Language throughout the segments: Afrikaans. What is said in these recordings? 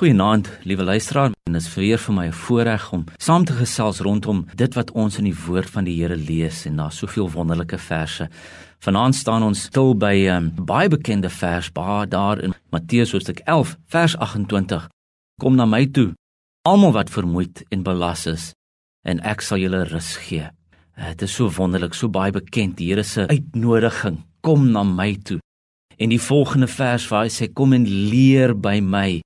Goeienaand, liewe luisteraar. En dit is weer vir my 'n voorreg om saam te gesels rondom dit wat ons in die woord van die Here lees en daar's soveel wonderlike verse. Vanaand staan ons stil by 'n um, baie bekende vers, baie daar in Matteus hoofstuk 11, vers 28. Kom na my toe, almal wat vermoeid en belas is, en ek sal julle rus gee. Dit is so wonderlik, so baie bekend, die Here se uitnodiging. Kom na my toe. En die volgende vers waar hy sê kom en leer by my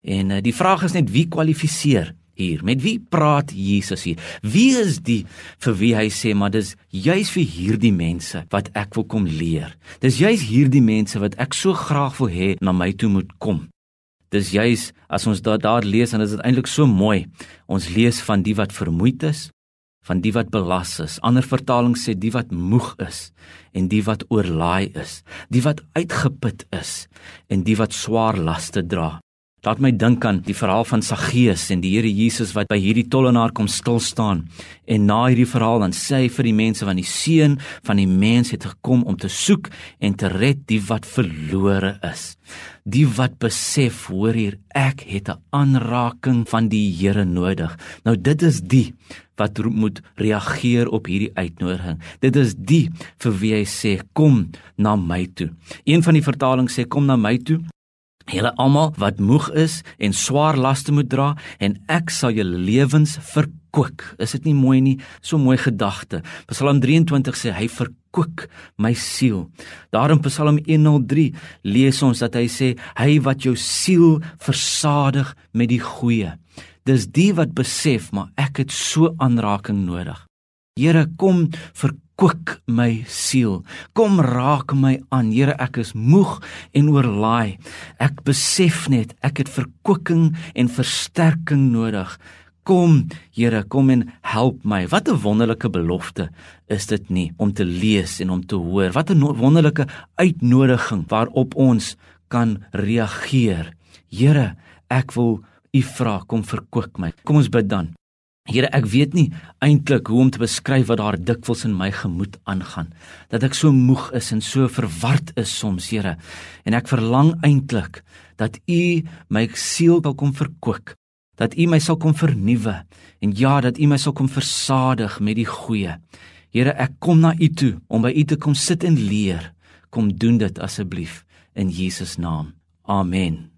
En uh, die vraag is net wie kwalifiseer hier? Met wie praat Jesus hier? Wie is die vir wie hy sê maar dis juis vir hierdie mense wat ek wil kom leer. Dis juis hierdie mense wat ek so graag wil hê na my toe moet kom. Dis juis as ons daar daar lees en dit is eintlik so mooi. Ons lees van die wat vermoeid is, van die wat belas is. Ander vertalings sê die wat moeg is en die wat oorlaai is, die wat uitgeput is en die wat swaar laste dra. Laat my dink aan die verhaal van Saggeus en die Here Jesus wat by hierdie tollenaar kom stil staan. En na hierdie verhaal dan sê hy vir die mense van die seun van die mens het gekom om te soek en te red die wat verlore is. Die wat besef, hoor hier, ek het 'n aanraking van die Here nodig. Nou dit is die wat moet reageer op hierdie uitnodiging. Dit is die vir wie hy sê kom na my toe. Een van die vertalings sê kom na my toe Julle almal wat moeg is en swaar laste moet dra en ek sal julle lewens verkoop. Is dit nie mooi nie? So mooi gedagte. Psalm 23 sê hy verkoop my siel. Daar in Psalm 103 lees ons dat hy sê hy wat jou siel versadig met die goeie. Dis die wat besef maar ek het so aanraking nodig. Here kom verkoop my siel. Kom raak my aan. Here, ek is moeg en oorlaai. Ek besef net ek het verkoeking en versterking nodig. Kom, Here, kom en help my. Wat 'n wonderlike belofte is dit nie om te lees en om te hoor. Wat 'n wonderlike uitnodiging waarop ons kan reageer. Here, ek wil U vra kom verkoop my. Kom ons bid dan. Here, ek weet nie eintlik hoe om te beskryf wat daar dikwels in my gemoed aangaan. Dat ek so moeg is en so verward is soms, Here. En ek verlang eintlik dat U my siel wil kom verkoop, dat U my sal kom vernuwe en ja, dat U my sal kom versadig met die goeie. Here, ek kom na U toe om by U te kom sit en leer. Kom doen dit asseblief in Jesus naam. Amen.